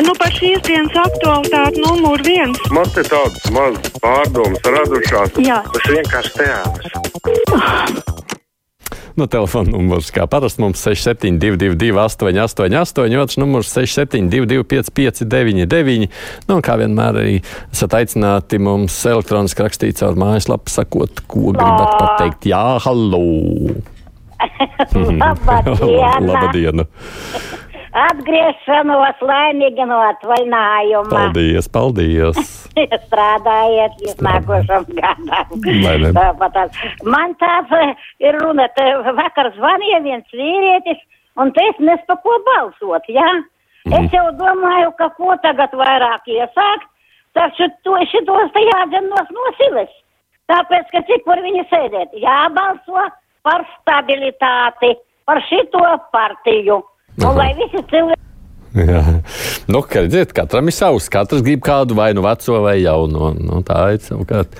Nu, par šīs dienas aktualitāti numur viens. Man te tādas mazas pārdomas radušās. Jā. Tas vienkārši teātris. Nu, telefona numurs kā parasti mums 6722, 888, otrs numurs 6722, 559, nu, kā vienmēr arī esat aicināti mums elektroniski rakstīt caur mājaslapu, sakot, ko gribat pateikt. Jā, hallo! Labdien! Labdien! Atgriešanos laimīgi no atvaļinājuma. Paldies, paldies! Strādājiet līdz nākošam gadam. Lai ne. Tāpat tās. Man tāds eh, ir runa, te vakar zvanīja viens vīrietis, un te es nes pa ko balsot, jā? Mhm. Es jau domāju, ka ko tagad vairāk iesākt, taču to, šitos te jādzenos no silas. Tāpēc, ka cik var viņi sēdēt? Jābalso par stabilitāti, par šito partiju. Un Aha. lai visi cilvēki. Jā. Nu, kā redziet, katram ir savs. Katrs grib kādu vai nu veco vai jaunu. Nu, tā ir savukārt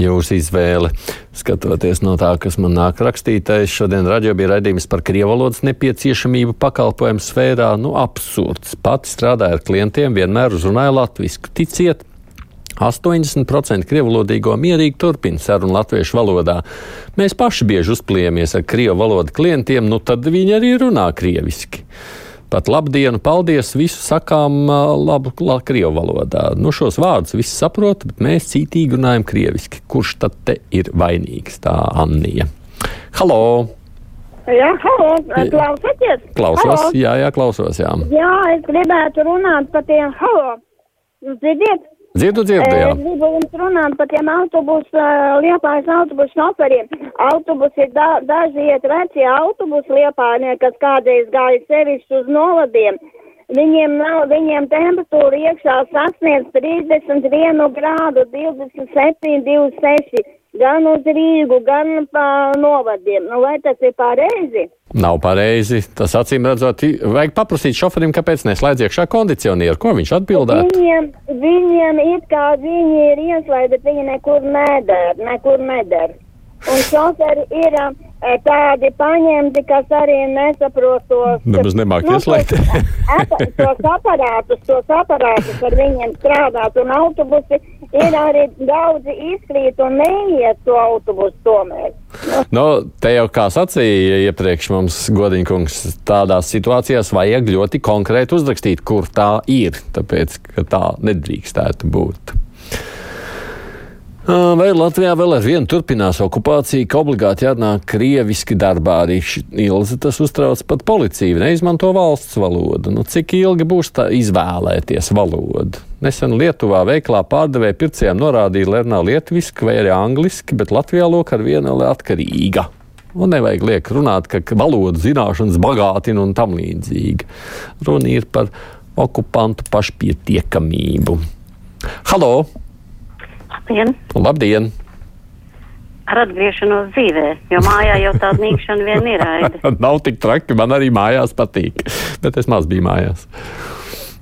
jūsu izvēle. Skatoties no tā, kas man nāk rakstītais, šodien radio bija raidījums par krievalodas nepieciešamību pakalpojumu sfērā. Nu, absurds. Pati strādāja ar klientiem, vienmēr uzrunāja latviešu. Ticiet, 80% krievlodīgo mierīgi turpina sarunu latviešu valodā. Mēs paši bieži uzpliemies ar krievu valodu klientiem, nu tad viņi arī runā krieviski. Pat labdienu, paldies, visu sakām labu la, krievu valodā. Nu, šos vārdus visi saprot, bet mēs cītīgi runājam krieviski. Kurš tad te ir vainīgs? Tā Annija. Halo! Jā, halo, klausieties? Klausos, Halo. jā, jā, klausos, jā. Jā, es gribētu runāt par tiem, halo, dzirdiet? Dzirdu, dzirdu, jā. Es gribu jums runāt par tiem autobusu, liepājas autobusu šoferiem. Autobusi ir da, daži iet veci autobusu liepājnie, kas kādreiz gāja sevišķi uz novadiem. Viņiem nav, viņiem temperatūra iekšā sasniedz 31 grādu, 27, 26, gan uz Rīgu, gan pa novadiem. Nu, vai tas ir pareizi? Nav pareizi. Tas acīm redzot, vajag paprasīt šoferim, kāpēc neslēdz iekšā kondicionieru. Ko viņš atbildētu? Viņiem, viņiem it kā viņi ir ieslēgti, bet viņi nekur nedara, nekur nedara. Un šoferi ir eh, tādi paņemti, kas arī nesaprot to. Nemaz nemāk ieslēgt. tos- tos aparātus, tos aparātus ar viņiem strādāt, un autobusi ir arī daudzi izkrīt un neiet to autobusu tomēr. Nu, te jau kā sacīja iepriekš mums Godiņkungs, tādās situācijās vajag ļoti konkrēti uzrakstīt, kur tā ir, tāpēc, ka tā nedrīkstētu būt. Vai Latvijā vēl ar vienu turpinās okupācija, ka obligāti jārunā krieviski darbā? Arī Ilze tas uztrauc pat policiju, neizmanto valsts valodu. Nu, cik ilgi būs tā izvēlēties valodu? Nesen Lietuvā veiklā pārdevēja pircējiem norādīja, lai runā lietuviski vai arī angliski, bet Latvijā lūk ar vienu vēl atkarīga. Un nevajag liek runāt, ka valodu zināšanas bagātina un tam līdzīgi. Runa ir par okupantu pašpietiekamību. Halo! Labdien! Labdien! Ar atgriešanos dzīvē, jo mājā jau tāda nīkšana vien ir. Nav tik traki, man arī mājās patīk. Bet es maz biju mājās.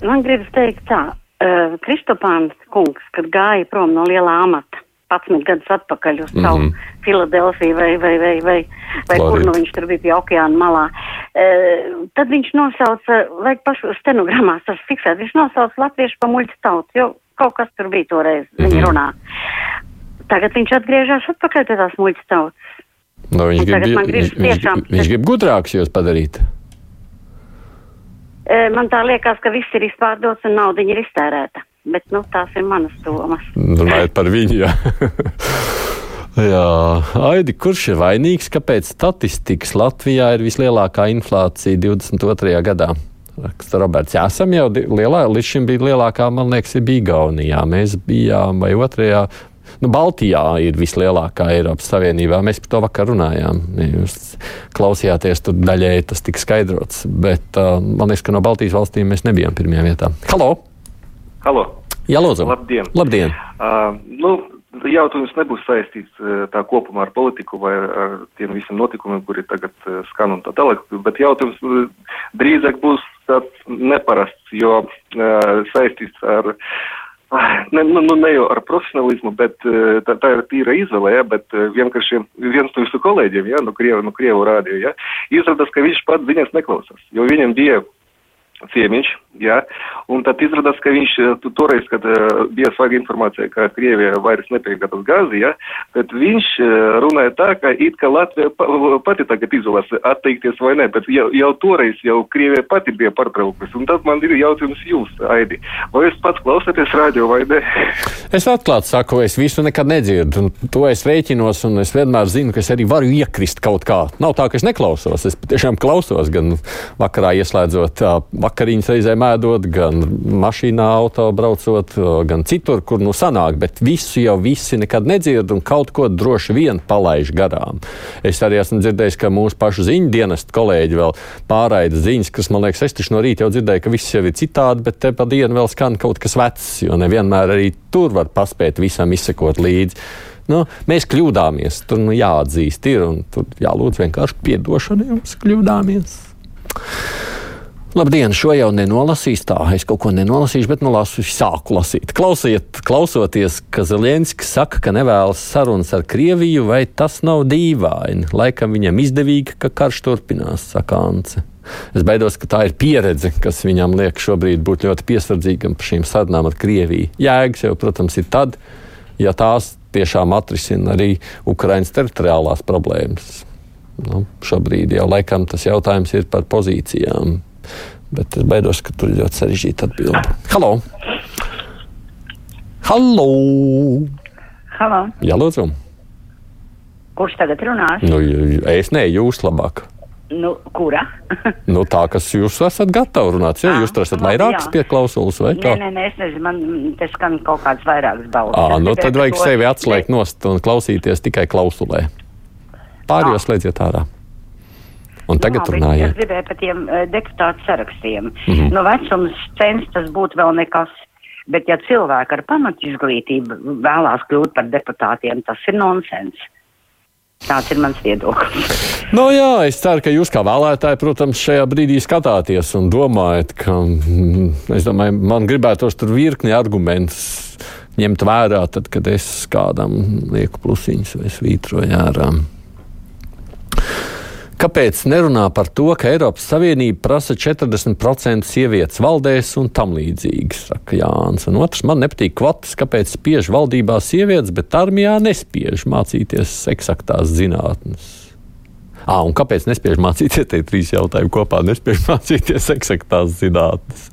Man gribas teikt tā, uh, Kristopāns kungs, kad gāja prom no lielā amata, 11 gadus atpakaļ uz savu mm. -hmm. Filadelfiju vai, vai, vai, vai, vai kur Floridu. nu viņš tur bija pie okeāna malā, uh, tad viņš nosauca, vajag pašu stenogramās tas fiksēt, viņš nosauca latviešu pa muļķu tautu, jo kaut kas tur bija toreiz, mm -hmm. Mhm. viņa runā. Tagad viņš atgriežas atpakaļ pie tās muļķu tautas. Nu, viņš, grib, viņš, gribas viņš, tiešām- viņš grib gudrāks jūs padarīt. E, Man tā liekas, ka viss ir izpārdots un nauda ir iztērēta. Bet nu, tās ir manas domas. Runājot par viņu. Jā. Jā, Aidi, kurš ir vainīgs? Kāpēc statistikas Latvijā ir vislielākā inflācija 22. gadā? Raksta Roberts. Jā, esam jau lielā, līdz šim bija lielākā, man liekas, bija Igaunijā. Mēs bijām vai otrajā. Nu, Baltijā ir vislielākā Eiropas Savienībā. Mēs par to vakar runājām. Jūs klausījāties, tur daļēji tas tika skaidrots. Bet uh, man liekas, ka no Baltijas valstīm mēs nebijām pirmajā vietā. Halo! Halo! Jā, lūdzu! Labdien! Labdien! Uh, nu, jautājums nebūs saistīts uh, tā kopumā ar politiku vai ar, ar tiem visiem notikumiem, kuri tagad uh, skan un tā tālāk, bet jautājums uh, drīzāk būs tāds neparasts, jo uh, saistīts ar, ah, ne, nu, nu, ne jau ar profesionālismu, bet tā, tā ir tīra izvēle, ja, bet uh, vienkārši viens no jūsu kolēģiem, ja, no Krievu, no Krievu rādio, ja, izrādās, ka viņš pats ziņas neklausās, jo viņam bija ciemiņš, jā, un tad izrādās, ka viņš eh, toreiz, kad uh, bija svaiga informācija, ka Krievija vairs nepiegādas gāzi, jā, tad viņš uh, runāja tā, ka it kā Latvija pa, pati tagad izolās atteikties vai ne, bet jau, jau toreiz jau Krievija pati bija pārtraukusi, un tad man ir jautājums jūs, Aidi, vai jūs pats klausāties radio vai ne? Es atklāti saku, es visu nekad nedzirdu, un to es rēķinos, un es vienmēr zinu, ka es arī varu iekrist kaut kā. Nav tā, ka es neklausos, es patiešām klausos, gan vakarā ieslēdzot vakariņas reizēm ēdot, gan mašīnā, auto braucot, gan citur, kur nu sanāk, bet visu jau visi nekad nedzird un kaut ko droši vien palaiž garām. Es arī esmu dzirdējis, ka mūsu pašu ziņu dienestu kolēģi vēl pārraida ziņas, kas man liekas, es taču no rīta jau dzirdēju, ka viss jau ir citādi, bet te pa dienu vēl skan kaut kas vecs, jo nevienmēr arī tur var paspēt visam izsekot līdzi. Nu, mēs kļūdāmies, tur nu, jāatzīst, ir tur jālūdz vienkārši piedošanu, jums kļūdāmies. Labdien, šo jau nenolasīs tā, es kaut ko nenolasīšu, bet nu lasu, sāku lasīt. Klausiet, klausoties, ka Zelenskis saka, ka nevēlas sarunas ar Krieviju, vai tas nav dīvaini? Laikam viņam izdevīgi, ka karš turpinās, saka Ance. Es baidos, ka tā ir pieredze, kas viņam liek šobrīd būt ļoti piesardzīgam par šīm sarunām ar Krieviju. Jēgas jau, protams, ir tad, ja tās tiešām atrisina arī Ukraiņas teritoriālās problēmas. Nu, šobrīd jau laikam tas jautājums ir par pozīcijām. Bet es baidos, ka tur ir ļoti sarežģīta atbilde. Halo! Halo! Halo! Jā, lūdzu! Kurš tagad runās? Nu, es ne, jūs labāk. Nu, kura? nu, tā, kas jūs esat gatavi runāt. Jā, jūs tur esat vairākas pieklausulas vai kā? Nē, nē, nē, es nezinu, man te skan kaut kāds vairākas balvas. Ā, nu tad vajag sevi atslēgt nost un klausīties tikai klausulē. Pārējos slēdziet ārā. Un tagad Jā, runājiet. Es gribēju par tiem uh, deputātu sarakstiem. Mm -hmm. No vecums cens tas būtu vēl nekas. Bet ja cilvēki ar pamatu izglītību vēlās kļūt par deputātiem, tas ir nonsens. Tāds ir mans viedoklis. Nu, jā, es ceru, ka jūs kā vēlētāji, protams, šajā brīdī skatāties un domājat, ka mm, es domāju, man gribētos tur virkni argumentus ņemt vērā, tad, kad es kādam lieku plusiņus vai svītroju ārā. Kāpēc nerunā par to, ka Eiropas Savienība prasa 40% sievietes valdēs un tam līdzīgi, saka Jānis. Un otrs, man nepatīk kvotas, kāpēc spiež valdībā sievietes, bet armijā nespiež mācīties eksaktās zinātnes. À, un kāpēc nespiež mācīties? Tie trīs jautājumi kopā nespiež mācīties eksaktās zinātnes.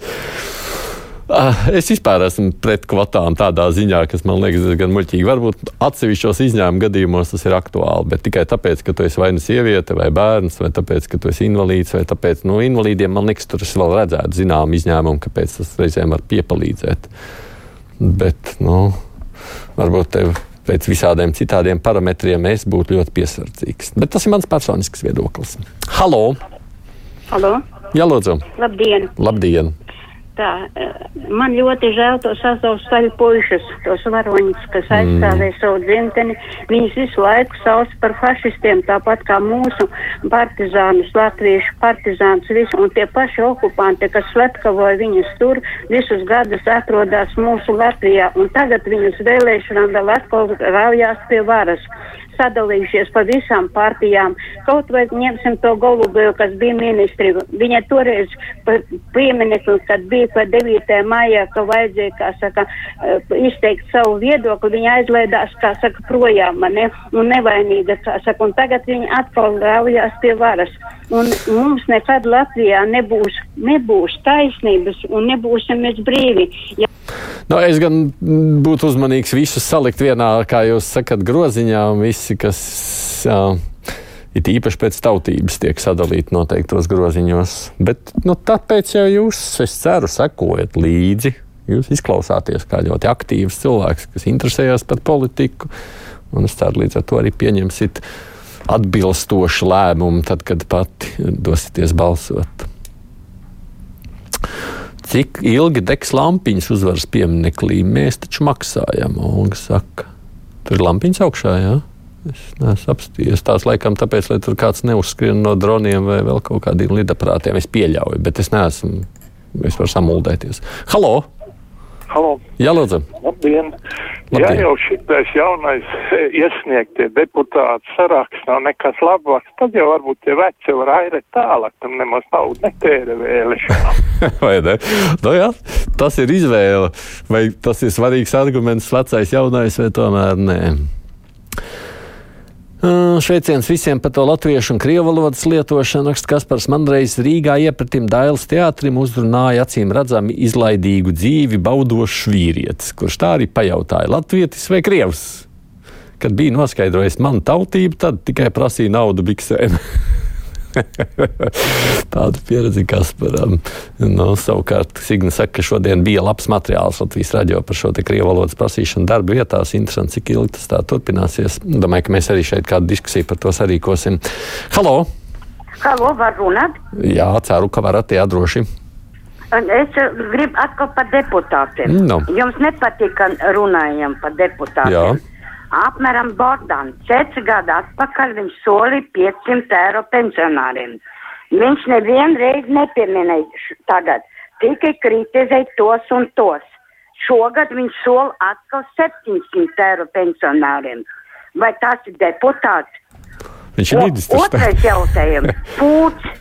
Ah, Es vispār esmu pret kvotām tādā ziņā, kas man liekas diezgan muļķīgi. Varbūt atsevišķos izņēmuma gadījumos tas ir aktuāli, bet tikai tāpēc, ka tu esi vai nu sieviete, vai bērns, vai tāpēc, ka tu esi invalīds, vai tāpēc, nu, invalīdiem man liekas, tur es vēl redzētu zinām izņēmumu, kāpēc tas reizēm var piepalīdzēt. Bet, nu, varbūt tev pēc visādiem citādiem parametriem es būtu ļoti piesardzīgs. Bet tas ir mans personisks viedoklis. Halo! Halo, Jā, lūdzu! labdien! Labdien! Tā, eh, man ļoti žēl tos azovstaļu puišus, tos varoņus, kas aizstāvēja savu dzimteni. Viņus visu laiku sauc par fašistiem, tāpat kā mūsu partizānus, latviešu partizānus, visu, un tie paši okupanti, kas slepkavoja viņus tur, visus gadus atrodas mūsu Latvijā, un tagad viņus vēlēšanām vēl atkal raujās pie varas sadalījušies pa visām partijām. Kaut vai ņemsim to Golubeju, kas bija ministri. Viņa toreiz pieminekli, kad bija pa 9. maijā, ka vajadzēja, kā saka, eh, izteikt savu viedokli, viņa aizlaidās, kā saka, projām, ne? Un nevainīga, kā saka, un tagad viņa atkal raujās pie varas. Un mums nekad Latvijā nebūs, nebūs taisnības un nebūsim mēs brīvi. Ja Nu, es gan būtu uzmanīgs visus salikt vienā, kā jūs sakat, groziņā, un visi, kas jā, ir īpaši pēc tautības, tiek sadalīti noteiktos groziņos. Bet nu, tāpēc jau jūs, es ceru, sekojat līdzi. Jūs izklausāties kā ļoti aktīvs cilvēks, kas interesējas par politiku. Un es ceru, līdz ar to arī pieņemsit atbilstošu lēmumu, tad, kad pati dosieties balsot. Cik ilgi degs lampiņas uzvaras piemineklī? Mēs taču maksājam, Olga saka. Tur ir lampiņas augšā, jā? Es neesmu apstījies. Tās laikam tāpēc, lai tur kāds neuzskrien no droniem vai vēl kaut kādiem lidaprātiem. Es pieļauju, bet es neesmu, es varu samuldēties. Halo! Halo. Jā, lūdzu. Labdien! Labdien. Ja jau šitais jaunais eh, iesniegtie deputāti saraksts nav nekas labāks, tad jau varbūt tie veci var airēt tālāk, tam nemaz nav netēra vēlēšanām. Vai ne? Nu, jā, tas ir izvēle. Vai tas ir svarīgs arguments, vecais, jaunais, vai tomēr nē? Sveiciens visiem par to latviešu un krievu valodas lietošanu. Raksts Kaspars Mandrejs Rīgā iepratim Dailas teātrim uzrunāja acīm redzami izlaidīgu dzīvi baudošs vīrietis, kurš tā arī pajautāja latvietis vai krievs. Kad bija noskaidrojis manu tautību, tad tikai prasīja naudu biksēm. Tāda pieredze Kasparam. Nu, savukārt Signa saka, ka šodien bija labs materiāls Latvijas radio par šo krievu valodas prasīšanu darba vietās. Interesanti, cik ilgi tas tā turpināsies. Domāju, ka mēs arī šeit kādu diskusiju par to sarīkosim. Halo! Halo, var runāt? Jā, ceru, ka varat iedroši. Es eh, gribu atkal par deputātiem. Nu. Jums nepatīk, ka runājam par deputātiem. Jā. Apmēram Bordāns. Četri gadi atpakaļ viņš solīja 500 eiro pensionāriem. Viņš nevienu reizi nepieminēja tagad, tikai kritizēja tos un tos. Šogad viņš sola atkal 700 eiro pensionāriem. Vai tas ir deputāts? Viņš ir ministrs. Otrais jautājums. Pūts.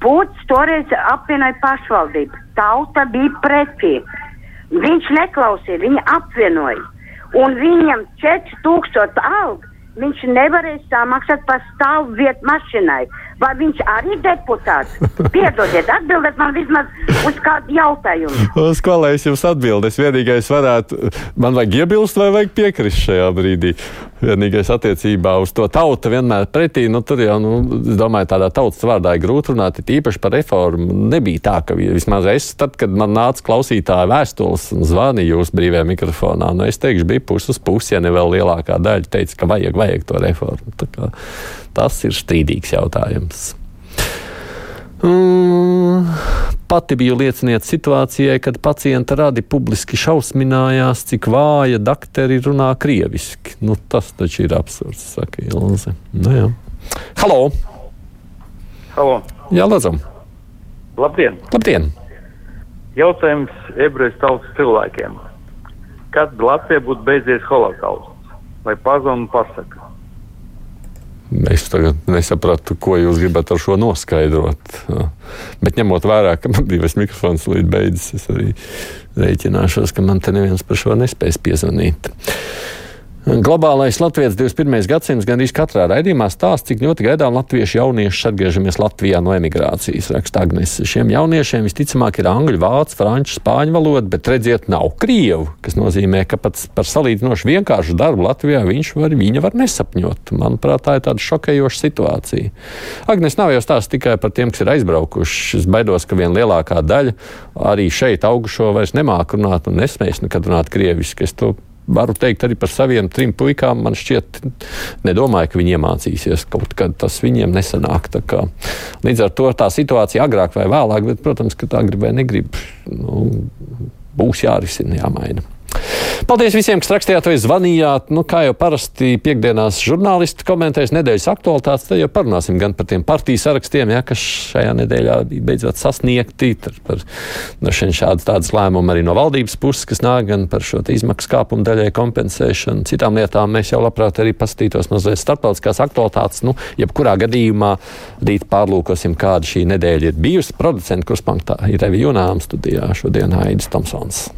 Pūts toreiz apvienoja pašvaldību. Tauta bija pretī. Viņš neklausīja, viņa apvienoja. Un viņam 4000 algu viņš nevarēja samaksāt par stāvu vietu mašīnai. Vai viņš arī deputāts? Piedodiet, atbildiet man vismaz uz kādu jautājumu. Uz ko lai es jums atbildēs? Vienīgais varētu, man vajag iebilst vai vajag piekrist šajā brīdī. Vienīgais attiecībā uz to tauta vienmēr pretī, nu tur jau, nu, es domāju, tādā tautas vārdā ir grūti runāt, it īpaši par reformu. Nebija tā, ka vismaz es, tad, kad man nāca klausītāja vēstules un zvanīja jūs brīvajā mikrofonā, nu es teikšu, bija puses pusi, ja ne vēl lielākā daļa teica, ka vajag, vajag to reformu. Tā kā, tas ir strīdīgs jautājums. Mm, pati biju lieciniece situācijai, kad pacienta radi publiski šausminājās, cik vāja dakteri runā krieviski. Nu, tas taču ir absurds, saka Ilze. Nu, jā. Halo! Halo. Jā, lūdzu! Labdien! Labdien! Jautājums ebreju tautas cilvēkiem. Kad Latvijā būtu beidzies holokausts? Vai pazūd pasaka? Es tagad nesapratu, ko jūs gribat ar šo noskaidrot. Bet ņemot vērā, ka man bija mikrofons līdz beidzas, es arī rēķināšos, ka man te neviens par šo nespēs piezvanīt. Globālais Latvijas 21. gadsimts gandrīz katrā raidījumā stāsta, cik ļoti gaidām latviešu jauniešu atgriežamies Latvijā no emigrācijas. Raksta Agnes. Šiem jauniešiem visticamāk ir angļu, vācu, franču, spāņu valoda, bet redziet, nav krievu, kas nozīmē, ka pat par salīdzinoši vienkāršu darbu Latvijā viņš var, viņa var nesapņot. Manuprāt, tā ir tāda šokējoša situācija. Agnes nav jau stāsts tikai par tiem, kas ir aizbraukuši. Es baidos, ka viena lielākā daļa arī šeit augušo vairs nemāk runāt un nespējas nekad runāt krieviski. Varu teikt arī par saviem trim puikām. Man šķiet, nedomāju, ka viņi iemācīsies kaut kad tas viņiem nesanāk. Līdz ar to tā situācija agrāk vai vēlāk, bet, protams, ka tā grib vai negrib, nu, būs jārisina, jāmaina. Paldies visiem, kas rakstījāt vai zvanījāt. Nu, kā jau parasti piekdienās žurnālisti komentēs nedēļas aktualitātes, tad jau parunāsim gan par tiem partiju sarakstiem, ja, kas šajā nedēļā bija beidzot sasniegti. Par no šādas tādas lēmumu arī no valdības puses, kas nāk gan par šo izmaksu kāpumu daļai kompensēšanu. Citām lietām mēs jau labprāt arī paskatītos mazliet starptautiskās aktualitātes. Nu, jebkurā gadījumā rīt pārlūkosim, kāda šī nedēļa ir bijusi. Producents kurspunktā ir Revi Junām studijā šodien Aidis Tomsons.